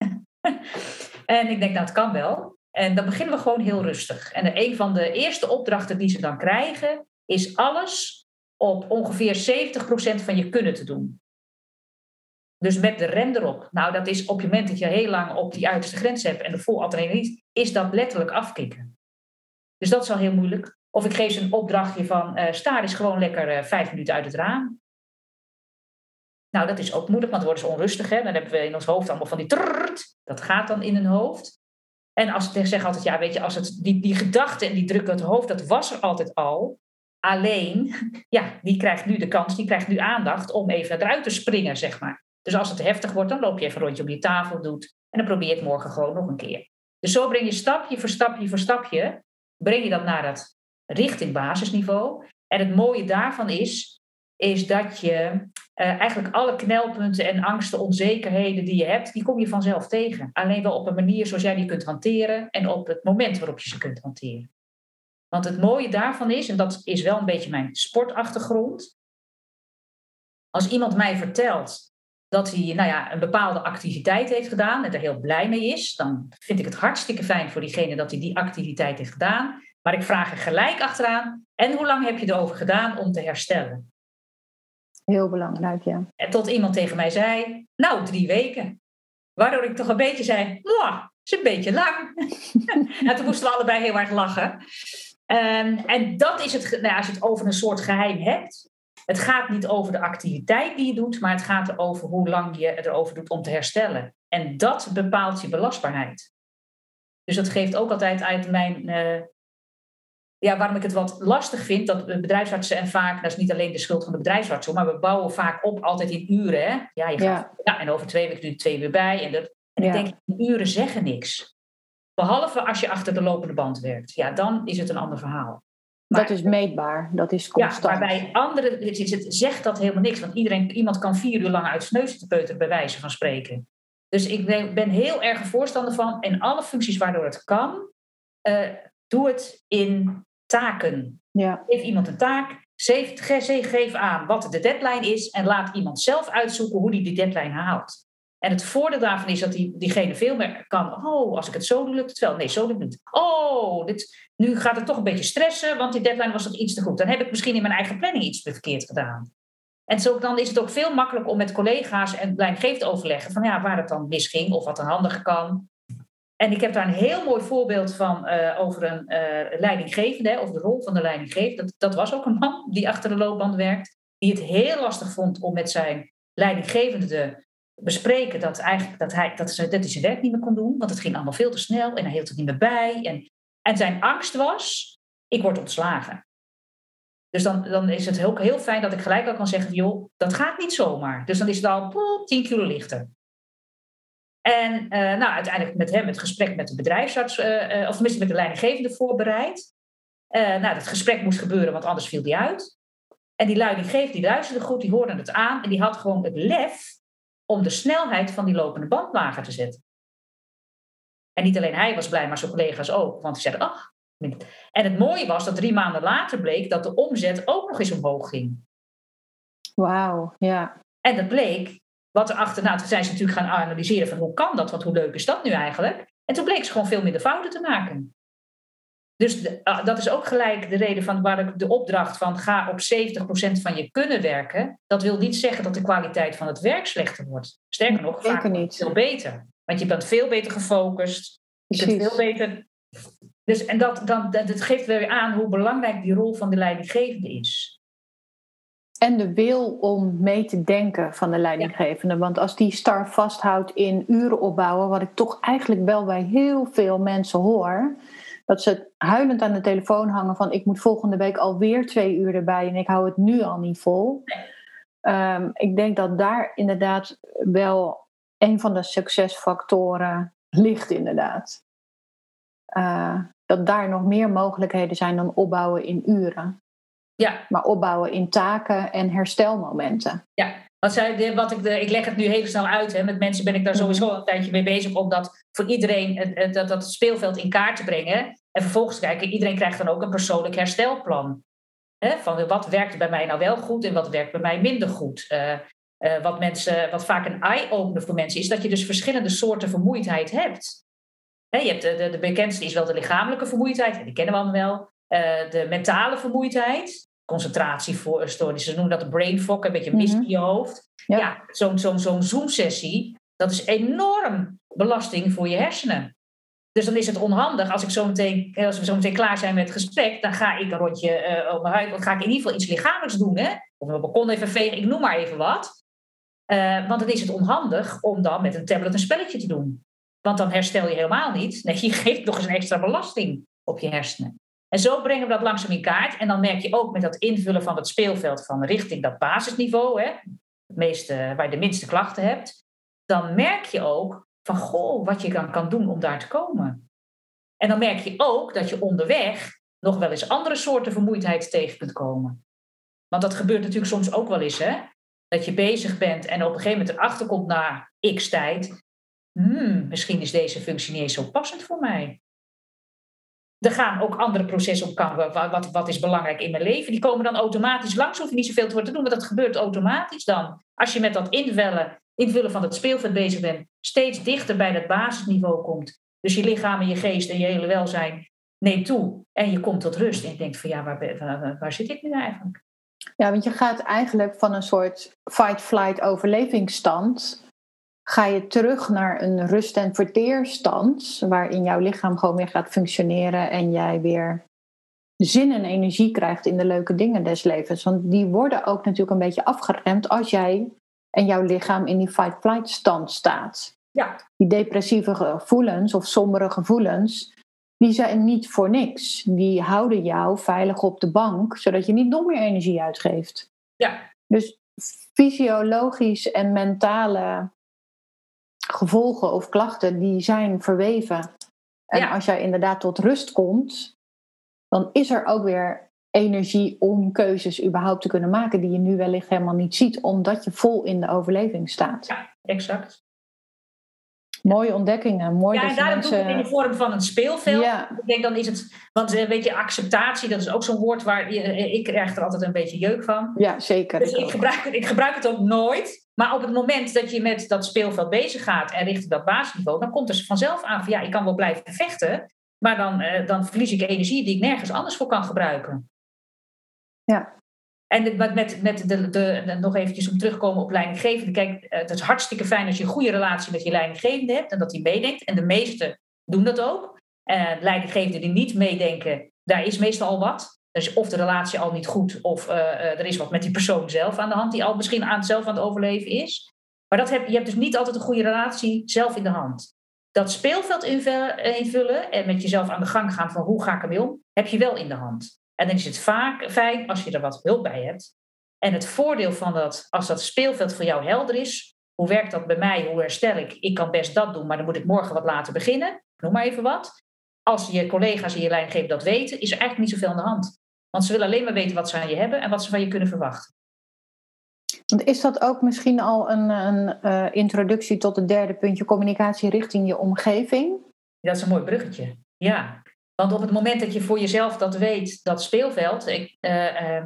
en ik denk, nou, het kan wel. En dan beginnen we gewoon heel rustig. En een van de eerste opdrachten die ze dan krijgen, is alles op ongeveer 70% van je kunnen te doen. Dus met de rem erop. Nou, dat is op het moment dat je heel lang op die uiterste grens hebt en de vol adrenaline, is dat letterlijk afkicken. Dus dat is al heel moeilijk. Of ik geef ze een opdrachtje van uh, sta is gewoon lekker uh, vijf minuten uit het raam. Nou, dat is ook moeilijk, want dan worden ze onrustig. Hè? Dan hebben we in ons hoofd allemaal van die trrrt. Dat gaat dan in hun hoofd. En als ik zeg altijd, ja, weet je, als het, die, die gedachte en die druk het hoofd, dat was er altijd al. Alleen, ja, die krijgt nu de kans, die krijgt nu aandacht om even eruit te springen, zeg maar. Dus als het heftig wordt, dan loop je even een rondje op je tafel, doet. En dan probeer het morgen gewoon nog een keer. Dus zo breng je stapje voor stapje voor stapje, breng je dat naar dat richting basisniveau. En het mooie daarvan is, is dat je uh, eigenlijk alle knelpunten en angsten, onzekerheden die je hebt, die kom je vanzelf tegen. Alleen wel op een manier zoals jij die kunt hanteren en op het moment waarop je ze kunt hanteren. Want het mooie daarvan is, en dat is wel een beetje mijn sportachtergrond, als iemand mij vertelt dat hij nou ja, een bepaalde activiteit heeft gedaan en er heel blij mee is, dan vind ik het hartstikke fijn voor diegene dat hij die activiteit heeft gedaan. Maar ik vraag er gelijk achteraan, en hoe lang heb je erover gedaan om te herstellen? Heel belangrijk, ja. Tot iemand tegen mij zei, nou, drie weken. Waardoor ik toch een beetje zei, mwah, is een beetje lang. en toen moesten we allebei heel erg lachen. Um, en dat is het, nou, als je het over een soort geheim hebt. Het gaat niet over de activiteit die je doet, maar het gaat erover hoe lang je erover doet om te herstellen. En dat bepaalt je belastbaarheid. Dus dat geeft ook altijd uit mijn uh, ja, waarom ik het wat lastig vind, dat bedrijfsartsen en vaak, dat is niet alleen de schuld van de bedrijfsartsen, maar we bouwen vaak op altijd in uren. Hè? Ja, je gaat, ja. en over twee weken doe je twee uur bij. En, dat, en ik denk, uren zeggen niks. Behalve als je achter de lopende band werkt. Ja, dan is het een ander verhaal. Maar, dat is meetbaar, dat is constant. Ja, maar bij anderen het, zegt dat helemaal niks. Want iedereen, iemand kan vier uur lang uit zijn neus te peuteren, bij wijze van spreken. Dus ik ben, ben heel erg een voorstander van, en alle functies waardoor het kan, uh, doe het in taken. Ja. Geef iemand een taak. geef aan wat de deadline is en laat iemand zelf uitzoeken hoe die die deadline haalt. En het voordeel daarvan is dat die, diegene veel meer kan. Oh, als ik het zo doe, lukt het wel. Nee, zo lukt het niet. Oh, dit, nu gaat het toch een beetje stressen, want die deadline was toch iets te goed. Dan heb ik misschien in mijn eigen planning iets verkeerd gedaan. En zo, dan is het ook veel makkelijker om met collega's en te overleggen van ja, waar het dan misging of wat er handiger kan. En ik heb daar een heel mooi voorbeeld van uh, over een uh, leidinggevende, over de rol van de leidinggevende. Dat, dat was ook een man die achter de loopband werkt, die het heel lastig vond om met zijn leidinggevende te bespreken dat, eigenlijk, dat, hij, dat, dat hij zijn werk niet meer kon doen, want het ging allemaal veel te snel en hij hield het niet meer bij. En, en zijn angst was, ik word ontslagen. Dus dan, dan is het heel, heel fijn dat ik gelijk al kan zeggen, joh, dat gaat niet zomaar. Dus dan is het al 10 kilo lichter. En uh, nou, uiteindelijk met hem het gesprek met de bedrijfsarts, uh, uh, of tenminste met de leidinggevende voorbereid. nou, dat gesprek moest gebeuren, want anders viel die uit. En die leidinggevende die luisterde goed, die hoorde het aan en die had gewoon het lef om de snelheid van die lopende band lager te zetten. En niet alleen hij was blij, maar zijn collega's ook. Want die zeiden, ach. En het mooie was dat drie maanden later bleek dat de omzet ook nog eens omhoog ging. Wauw, ja. En dat bleek, wat er achterna, toen zijn ze natuurlijk gaan analyseren van hoe kan dat, want hoe leuk is dat nu eigenlijk? En toen bleek ze gewoon veel minder fouten te maken. Dus ah, dat is ook gelijk de reden van waar ik de opdracht van ga op 70% van je kunnen werken. Dat wil niet zeggen dat de kwaliteit van het werk slechter wordt. Sterker nog, vaak niet. veel beter. Want je bent veel beter gefocust. Je veel beter. Dus, en dat, dan, dat, geeft weer aan hoe belangrijk die rol van de leidinggevende is. En de wil om mee te denken van de leidinggevende. Want als die star vasthoudt in uren opbouwen, wat ik toch eigenlijk wel bij heel veel mensen hoor dat ze huilend aan de telefoon hangen van ik moet volgende week alweer twee uur erbij en ik hou het nu al niet vol. Ehm, ik denk dat daar inderdaad wel een van de succesfactoren ligt inderdaad. Uh, dat daar nog meer mogelijkheden zijn dan opbouwen in uren. Ja. Maar opbouwen in taken en herstelmomenten. Ja, wat, zei, wat ik, de, ik leg het nu heel snel uit. Hè. Met mensen ben ik daar mhm. sowieso een tijdje mee bezig om dat voor iedereen dat, dat speelveld in kaart te brengen. En vervolgens kijken, iedereen krijgt dan ook een persoonlijk herstelplan. Hè, van wat werkt bij mij nou wel goed en wat werkt bij mij minder goed. Uh, uh, wat, mensen, wat vaak een eye-opener voor mensen is, dat je dus verschillende soorten vermoeidheid hebt. Hè, je hebt de, de, de, bekendste is wel de lichamelijke vermoeidheid, die kennen we allemaal wel. Uh, de mentale vermoeidheid, concentratiestoornissen, ze noemen dat de brain fog, een beetje mist in je hoofd. Ja, ja zo'n zo'n zo'n Zoom-sessie, dat is enorm belasting voor je hersenen. Dus dan is het onhandig als, ik zo meteen, als we zo meteen klaar zijn met het gesprek, dan ga ik een rondje uh, op mijn huid, dan ga ik in ieder geval iets lichamelijks doen. Hè? Of mijn balkon even vegen, ik noem maar even wat. Uh, want dan is het onhandig om dan met een tablet een spelletje te doen. Want dan herstel je helemaal niet. Nee, je geeft nog eens een extra belasting op je hersenen. En zo brengen we dat langzaam in kaart. En dan merk je ook met dat invullen van het speelveld van richting dat basisniveau, hè, het meeste, waar je de minste klachten hebt, dan merk je ook van goh, wat je dan kan doen om daar te komen. En dan merk je ook dat je onderweg nog wel eens andere soorten vermoeidheid tegen kunt komen. Want dat gebeurt natuurlijk soms ook wel eens, hè? Dat je bezig bent en op een gegeven moment erachter komt na x tijd. Hmm, misschien is deze functie niet eens zo passend voor mij. Er gaan ook andere processen op wat, wat, wat is belangrijk in mijn leven. Die komen dan automatisch langs, hoef je niet zoveel te doen, maar dat gebeurt automatisch dan. Als je met dat invullen invullen van het speelveld bezig bent, steeds dichter bij dat basisniveau komt. Dus je lichaam en je geest en je hele welzijn neemt toe. En je komt tot rust en je denkt van ja, waar, waar, waar zit ik nu eigenlijk? Ja, want je gaat eigenlijk van een soort fight-flight overlevingsstand ga je terug naar een rust- en verteerstand, waarin jouw lichaam gewoon weer gaat functioneren en jij weer zin en energie krijgt in de leuke dingen des levens. Want die worden ook natuurlijk een beetje afgeremd als jij en jouw lichaam in die fight-flight stand staat. Ja. Die depressieve gevoelens of sombere gevoelens, die zijn niet voor niks. Die houden jou veilig op de bank, zodat je niet nog meer energie uitgeeft. Ja. Dus fysiologisch en mentale gevolgen of klachten, die zijn verweven. En als jij inderdaad tot rust komt, dan is er ook weer energie om keuzes überhaupt te kunnen maken die je nu wellicht helemaal niet ziet, omdat je vol in de overleving staat. Ja, exact. Mooie ontdekkingen. Mooi ja, en daarom mensen... doe ik het in de vorm van een speelveld. Ja. Ik denk dan is het, want eh, weet je, acceptatie, dat is ook zo'n woord waar eh, ik krijg er altijd een beetje jeuk van. Ja, zeker. Dus ik gebruik, ik gebruik het ook nooit. Maar op het moment dat je met dat speelveld bezig gaat en richting dat basisniveau, dan komt er vanzelf aan van ja, ik kan wel blijven vechten, maar dan, uh, dan verlies ik energie die ik nergens anders voor kan gebruiken. Ja. En met, met, met de, de, nog eventjes om terugkomen op leidinggevende. Kijk, het is hartstikke fijn als je een goede relatie met je leidinggevende hebt en dat die meedenkt. En de meesten doen dat ook. En leidinggevenden die niet meedenken, daar is meestal al wat. Dus of de relatie al niet goed, of uh, er is wat met die persoon zelf aan de hand, die al misschien aan, zelf aan het overleven is. Maar dat heb, je hebt dus niet altijd een goede relatie zelf in de hand. Dat speelveld invullen en met jezelf aan de gang gaan van hoe ga ik ermee om, heb je wel in de hand. En dan is het vaak fijn als je er wat hulp bij hebt. En het voordeel van dat, als dat speelveld voor jou helder is, hoe werkt dat bij mij, hoe herstel ik? Ik kan best dat doen, maar dan moet ik morgen wat later beginnen. Noem maar even wat. Als je collega's in je lijn geven dat weten, is er eigenlijk niet zoveel aan de hand. Want ze willen alleen maar weten wat ze aan je hebben en wat ze van je kunnen verwachten. Is dat ook misschien al een, een uh, introductie tot het derde puntje, communicatie richting je omgeving? Dat is een mooi bruggetje, ja. Want op het moment dat je voor jezelf dat weet, dat speelveld, ik, uh, uh,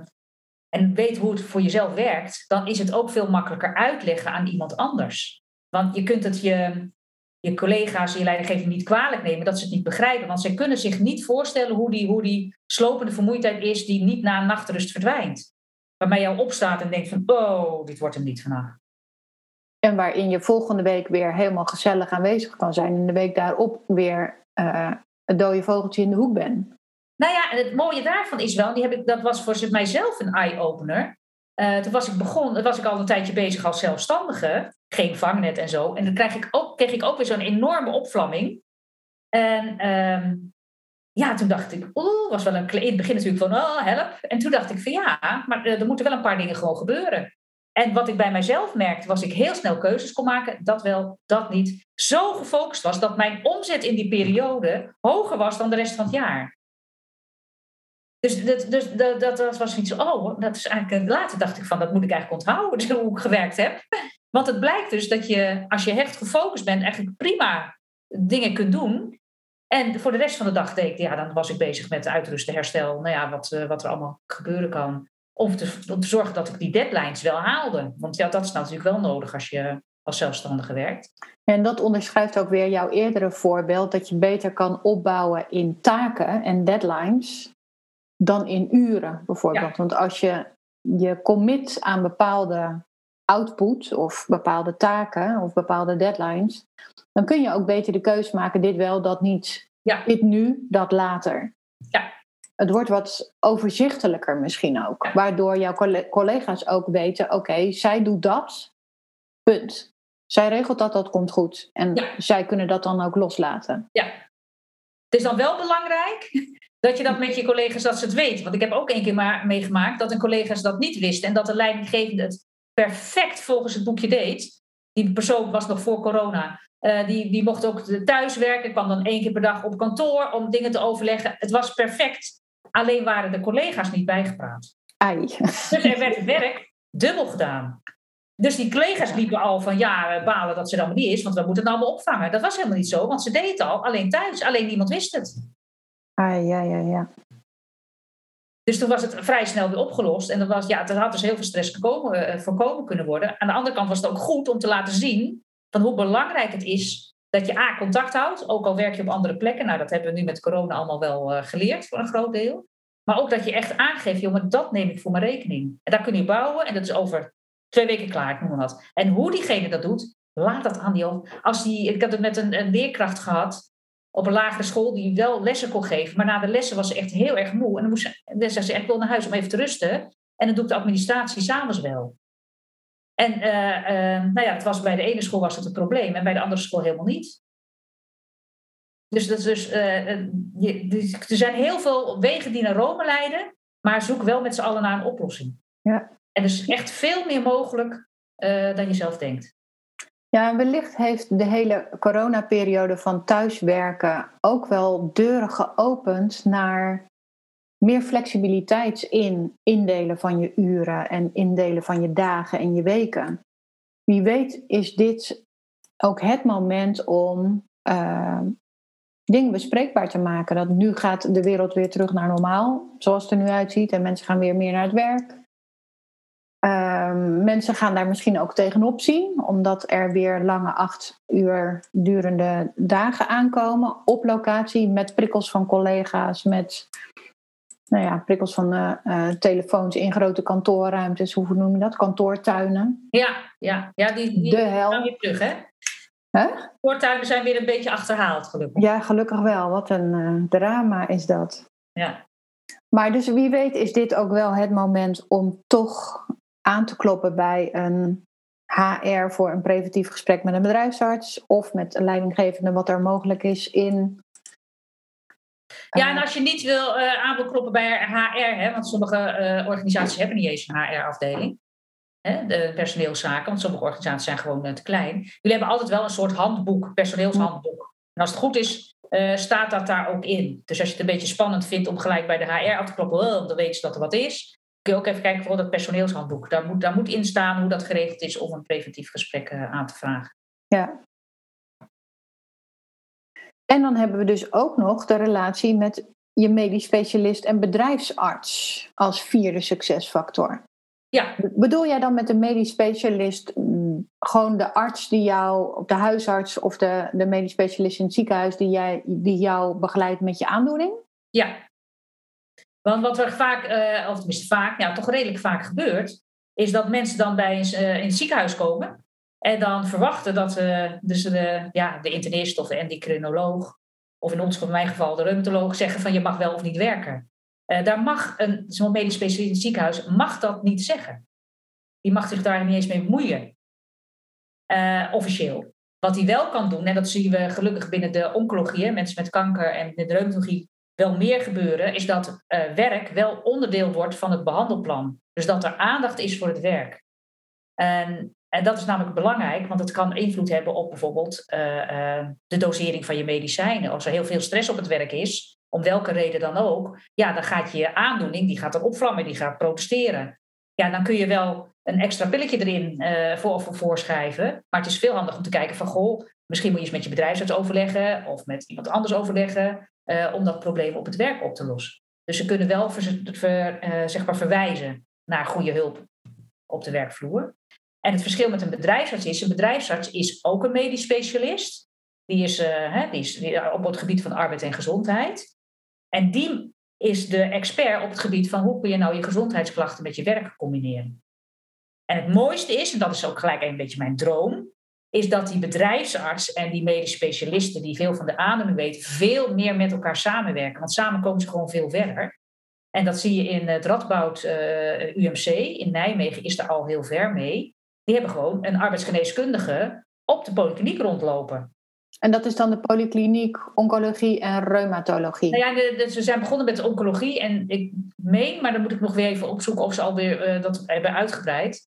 en weet hoe het voor jezelf werkt, dan is het ook veel makkelijker uitleggen aan iemand anders. Want je kunt het je, je collega's en je leidinggeving niet kwalijk nemen dat ze het niet begrijpen. Want zij kunnen zich niet voorstellen hoe die, hoe die slopende vermoeidheid is die niet na een nachtrust verdwijnt. Waarmee jou opstaat en denkt van, oh, dit wordt hem niet vandaag. En waarin je volgende week weer helemaal gezellig aanwezig kan zijn. En de week daarop weer uh, het dode vogeltje in de hoek bent. Nou ja, en het mooie daarvan is wel, die heb ik, dat was voor mijzelf een eye-opener. Uh, toen was ik begonnen, was ik al een tijdje bezig als zelfstandige, geen vangnet en zo. En dan kreeg ik ook, kreeg ik ook weer zo'n enorme opvlamming. En um, ja, toen dacht ik, oeh, was wel een in het begin natuurlijk van, oh, help. En toen dacht ik van ja, maar er moeten wel een paar dingen gewoon gebeuren. En wat ik bij mijzelf merkte, was ik heel snel keuzes kon maken. Dat wel, dat niet. Zo gefocust was dat mijn omzet in die periode hoger was dan de rest van het jaar. Dus, dat, dus dat, dat, was iets, oh, dat is eigenlijk, later dacht ik van, dat moet ik eigenlijk onthouden, hoe ik gewerkt heb. Want het blijkt dus dat je, als je echt gefocust bent, eigenlijk prima dingen kunt doen. En voor de rest van de dag deed ik, ja, dan was ik bezig met uitrusten, herstel, nou ja, wat, eh, wat er allemaal gebeuren kan. Om te, om te zorgen dat ik die deadlines wel haalde. Want ja, dat is natuurlijk wel nodig als je als zelfstandige werkt. En dat onderschrijft ook weer jouw eerdere voorbeeld, dat je beter kan opbouwen in taken en deadlines dan in uren bijvoorbeeld. Want als je je commit aan bepaalde output of bepaalde taken of bepaalde deadlines, dan kun je ook beter de keuze maken, dit wel, dat niet. Ja. Dit nu, dat later. Ja. Het wordt wat overzichtelijker misschien ook. Waardoor jouw collega's ook weten, oké, zij doet dat, punt. Zij regelt dat, dat komt goed. En zij kunnen dat dan ook loslaten. Ja. Het is dan wel belangrijk dat je dat met je collega's, dat ze het weten. Want ik heb ook één keer maar meegemaakt dat een collega's dat niet wist. En dat de leidinggevende het perfect volgens het boekje deed. Die persoon was nog voor corona. Uh, die, die mocht ook thuis werken, kwam dan één keer per dag op kantoor om dingen te overleggen. Het was perfect. Alleen waren de collega's niet bijgepraat. Ai. Dus er werd werk dubbel gedaan. Dus die collega's liepen al van ja, balen dat ze dan niet is, want we moeten het allemaal opvangen. Dat was helemaal niet zo, want ze deed het al, alleen thuis. Alleen niemand wist het. Ah, ja, ja, ja. Dus toen was het vrij snel weer opgelost. En dat was, ja, er had dus heel veel stress gekomen, uh, voorkomen kunnen worden. Aan de andere kant was het ook goed om te laten zien van hoe belangrijk het is dat je A, contact houdt, ook al werk je op andere plekken. Nou, dat hebben we nu met corona allemaal wel uh, geleerd voor een groot deel. Maar ook dat je echt aangeeft, maar dat neem ik voor mijn rekening. En daar kun je bouwen en dat is over twee weken klaar, ik noem maar. En hoe diegene dat doet, laat dat aan die Als die, ik had het met een, een leerkracht gehad op een lagere school die wel lessen kon geven. Maar na de lessen was ze echt heel erg moe. En dan, moest ze, dan zei ze, ik wil naar huis om even te rusten. En dan doe ik de administratie s'avonds wel. En uh, uh, nou ja, het was, bij de ene school was het een probleem en bij de andere school helemaal niet. Dus, dat is dus uh, je, dus er zijn heel veel wegen die naar Rome leiden, maar zoek wel met z'n allen naar een oplossing. Ja. En er is echt veel meer mogelijk dan je zelf denkt. Ja, wellicht heeft de hele coronaperiode van thuiswerken ook wel deuren geopend naar meer flexibiliteit in indelen van je uren en indelen van je dagen en je weken. Wie weet is dit ook het moment om uh, dingen bespreekbaar te maken. Dat nu gaat de wereld weer terug naar normaal, zoals het er nu uitziet. En mensen gaan weer meer naar het werk. Ehm, mensen gaan daar misschien ook tegenop zien, omdat er weer lange acht uur durende dagen aankomen op locatie met prikkels van collega's, met nou ja, prikkels van uh, telefoons in grote kantoorruimtes, hoe noem je dat? Kantoortuinen. Ja, ja, ja die, die de hel. gaan weer terug, hè? Huh? Kantoortuinen zijn weer een beetje achterhaald, gelukkig. Ja, gelukkig wel. Wat een uh, drama is dat. Ja. Maar dus wie weet is dit ook wel het moment om toch aan te kloppen bij een HR voor een preventief gesprek met een bedrijfsarts of met een leidinggevende wat er mogelijk is in. Ja, en als je niet wil uh, aan wil kloppen bij HR, hè, want sommige uh, organisaties hebben niet eens een HR-afdeling, de personeelszaken, want sommige organisaties zijn gewoon uh, te klein. Jullie hebben altijd wel een soort handboek, personeelshandboek. En als het goed is, staat dat daar ook in. Dus als je het een beetje spannend vindt om gelijk bij de HR af te kloppen, dan weet je dat er wat is kun je ook even kijken voor dat personeelshandboek. Daar moet, daar moet in staan hoe dat geregeld is om een preventief gesprek uh, aan te vragen. Ja. En dan hebben we dus ook nog de relatie met je medisch specialist en bedrijfsarts als vierde succesfactor. Ja. Bedoel jij dan met de medisch specialist mm, gewoon de arts die jou, of de huisarts of de, de medisch specialist in het ziekenhuis die, jij, die jou begeleidt met je aandoening? Ja, want wat er vaak, uh, of tenminste vaak, ja, toch redelijk vaak gebeurt, is dat mensen dan bij een, uh, in ziekenhuis komen en dan verwachten dat uh, dus de, ja, de internist of de endocrinoloog, of in ons in mijn geval de reumatoloog, zeggen van je mag wel of niet werken. daar mag een, zo'n medisch specialist in het ziekenhuis mag dat niet zeggen. Die mag zich daar niet eens mee bemoeien, officieel. Wat hij wel kan doen, en dat zien we gelukkig binnen de oncologie, mensen met kanker en de reumatologie wel meer gebeuren, is dat uh, werk wel onderdeel wordt van het behandelplan. Dus dat er aandacht is voor het werk. En, en dat is namelijk belangrijk, want het kan invloed hebben op bijvoorbeeld uh, uh, de dosering van je medicijnen. Als er heel veel stress op het werk is, om welke reden dan ook, ja, dan gaat je aandoening, die gaat dan opvlammen, die gaat protesteren. Ja, dan kun je wel een extra pilletje erin voor, voor voorschrijven, maar het is veel handig om te kijken van, goh, misschien moet je eens met je bedrijfsarts overleggen of met iemand anders overleggen uh, om dat probleem op het werk op te lossen. Dus ze kunnen wel ver, uh, zeg maar verwijzen naar goede hulp op de werkvloer. En het verschil met een bedrijfsarts is, een bedrijfsarts is ook een medisch specialist. Die is, hè, die is op het gebied van arbeid en gezondheid. En die is de expert op het gebied van hoe kun je nou je gezondheidsklachten met je werk combineren. En het mooiste is, en dat is ook gelijk een beetje mijn droom, is dat die bedrijfsarts en die medisch specialisten die veel van de ademing weten, veel meer met elkaar samenwerken. Want samen komen ze gewoon veel verder. En dat zie je in het Radboud uh, UMC in Nijmegen is er al heel ver mee. Die hebben gewoon een arbeidsgeneeskundige op de polykliniek rondlopen. En dat is dan de polykliniek, oncologie en reumatologie? Nou ja, de, de, ze zijn begonnen met oncologie en ik meen, maar dan moet ik nog weer even opzoeken of ze alweer uh, dat hebben uitgebreid.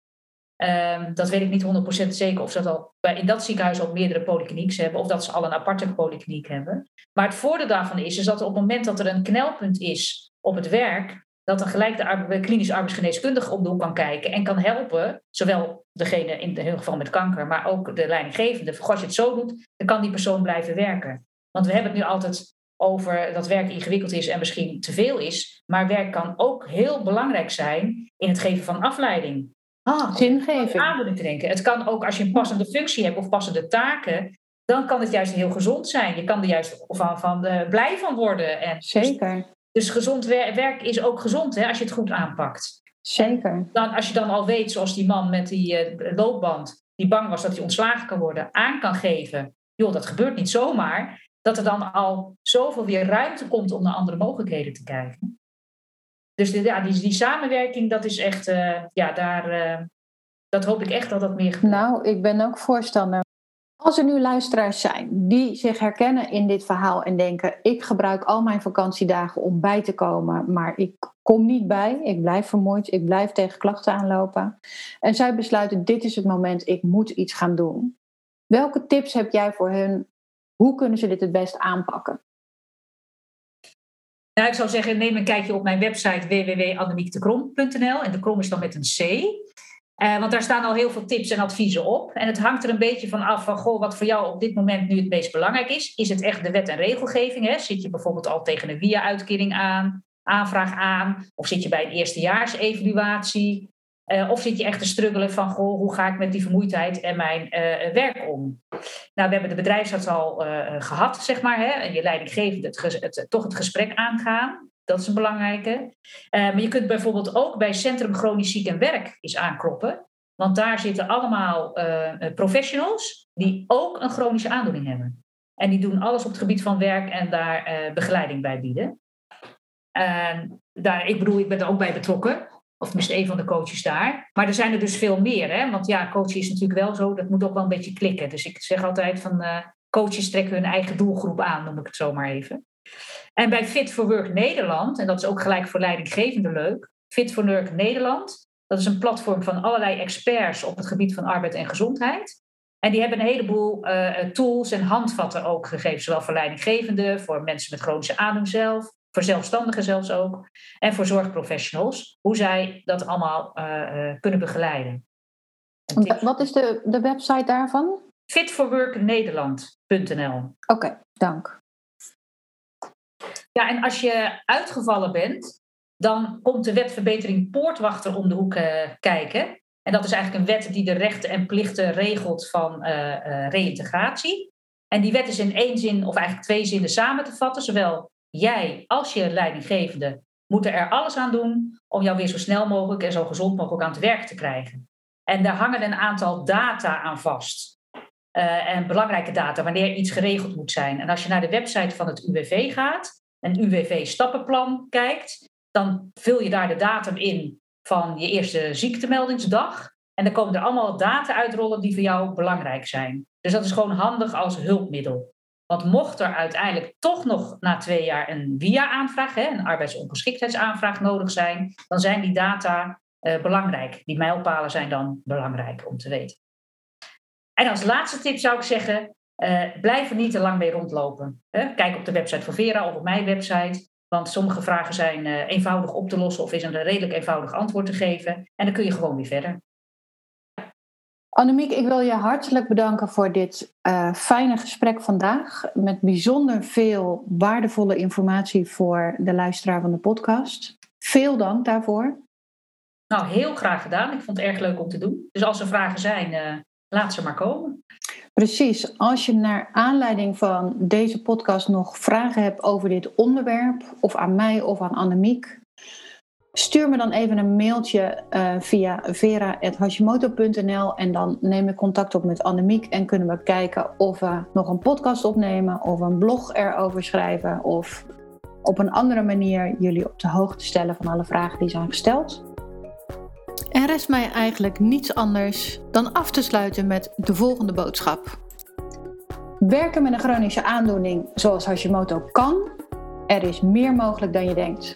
Um, dat weet ik niet 100% zeker of ze dat al in dat ziekenhuis al meerdere polyklinieks hebben of dat ze al een aparte polykliniek hebben. Maar het voordeel daarvan is, is dat op het moment dat er een knelpunt is op het werk, dat dan gelijk de klinisch arbeidsgeneeskundige op de kan kijken en kan helpen, zowel degene in hun geval met kanker, maar ook de leidinggevende. Als je het zo doet, dan kan die persoon blijven werken. Want we hebben het nu altijd over dat werk ingewikkeld is en misschien te veel is, maar werk kan ook heel belangrijk zijn in het geven van afleiding. Ah, zingeving. Aandoening te denken. Het kan ook als je een passende functie hebt of passende taken, dan kan het juist heel gezond zijn. Je kan er juist van, van uh, blij van worden. En Zeker. Dus, dus gezond wer werk is ook gezond hè, als je het goed aanpakt. Zeker. Dan, als je dan al weet, zoals die man met die uh, loopband, die bang was dat hij ontslagen kan worden, aan kan geven. Joh, dat gebeurt niet zomaar. Dat er dan al zoveel weer ruimte komt om naar andere mogelijkheden te kijken. Dus ja, die, die samenwerking, dat is echt, uh, ja, daar, uh, dat hoop ik echt dat dat meer gebeurt. Nou, ik ben ook voorstander. Als er nu luisteraars zijn die zich herkennen in dit verhaal en denken: ik gebruik al mijn vakantiedagen om bij te komen, maar ik kom niet bij, ik blijf vermoeid, ik blijf tegen klachten aanlopen. En zij besluiten: dit is het moment, ik moet iets gaan doen. Welke tips heb jij voor hun? Hoe kunnen ze dit het best aanpakken? Nou, ik zou zeggen, neem een kijkje op mijn website www.annemiektekrom.nl. En de krom is dan met een C. Uh, want daar staan al heel veel tips en adviezen op. En het hangt er een beetje van af van, goh, wat voor jou op dit moment nu het meest belangrijk is. Is het echt de wet en regelgeving? Hè? Zit je bijvoorbeeld al tegen een via-uitkering aan, aanvraag aan? Of zit je bij een eerstejaars-evaluatie? Uh, of zit je echt te struggelen van, goh, hoe ga ik met die vermoeidheid en mijn uh, werk om? Nou, we hebben de bedrijfsarts al uh, gehad, zeg maar. Hè? En je leidinggevende het, toch het gesprek aangaan. Dat is een belangrijke. maar je kunt bijvoorbeeld ook bij Centrum Chronisch Ziek en Werk eens aankloppen. Want daar zitten allemaal professionals die ook een chronische aandoening hebben. En die doen alles op het gebied van werk en daar begeleiding bij bieden. daar, ik bedoel, ik ben er ook bij betrokken. Of tenminste een van de coaches daar. Maar er zijn er dus veel meer. Hè? Want ja, coachen is natuurlijk wel zo. Dat moet ook wel een beetje klikken. Dus ik zeg altijd van uh, coaches trekken hun eigen doelgroep aan, noem ik het zo maar even. En bij Fit for Work Nederland, en dat is ook gelijk voor leidinggevende leuk. Fit for Work Nederland, dat is een platform van allerlei experts op het gebied van arbeid en gezondheid. En die hebben een heleboel uh, tools en handvatten ook gegeven, zowel voor leidinggevenden, voor mensen met chronische adem zelf, voor zelfstandigen zelfs ook, en voor zorgprofessionals, hoe zij dat allemaal uh, kunnen begeleiden. Wat is de, de website daarvan? fitforworknederland.nl Oké, dank. Ja, en als je uitgevallen bent, dan komt de wetverbetering Poortwachter om de hoek uh, kijken. En dat is eigenlijk een wet die de rechten en plichten regelt van uh, reïntegratie. En die wet is in één zin, of eigenlijk twee zinnen samen te vatten, zowel jij als je leidinggevende moeten er alles aan doen om jou weer zo snel mogelijk en zo gezond mogelijk aan het werk te krijgen. En daar hangen een aantal data aan vast. Uh, en belangrijke data, wanneer iets geregeld moet zijn. En als je naar de website van het UWV gaat, een UWV-stappenplan kijkt, dan vul je daar de datum in van je eerste ziektemeldingsdag. En dan komen er allemaal data uitrollen die voor jou belangrijk zijn. Dus dat is gewoon handig als hulpmiddel. Want mocht er uiteindelijk toch nog na twee jaar een via-aanvraag, een arbeidsongeschiktheidsaanvraag nodig zijn, dan zijn die data uh, belangrijk. Die mijlpalen zijn dan belangrijk om te weten. En als laatste tip zou ik zeggen, uh, blijf er niet te lang mee rondlopen. Hè? Kijk op de website van Vera of op mijn website. Want sommige vragen zijn uh, eenvoudig op te lossen of is een redelijk eenvoudig antwoord te geven. En dan kun je gewoon weer verder. Annemiek, ik wil je hartelijk bedanken voor dit uh, fijne gesprek vandaag. Met bijzonder veel waardevolle informatie voor de luisteraar van de podcast. Veel dank daarvoor. Nou, heel graag gedaan. Ik vond het erg leuk om te doen. Dus als er vragen zijn, uh, laat ze maar komen. Precies. Als je naar aanleiding van deze podcast nog vragen hebt over dit onderwerp, of aan mij of aan Annemiek, Stuur me dan even een mailtje uh, via vera.hashimoto.nl en dan neem ik contact op met Annemiek en kunnen we kijken of we nog een podcast opnemen of een blog erover schrijven of op een andere manier jullie op de hoogte stellen van alle vragen die zijn gesteld. Er rest mij eigenlijk niets anders dan af te sluiten met de volgende boodschap. Werken met een chronische aandoening zoals Hashimoto kan. Er is meer mogelijk dan je denkt.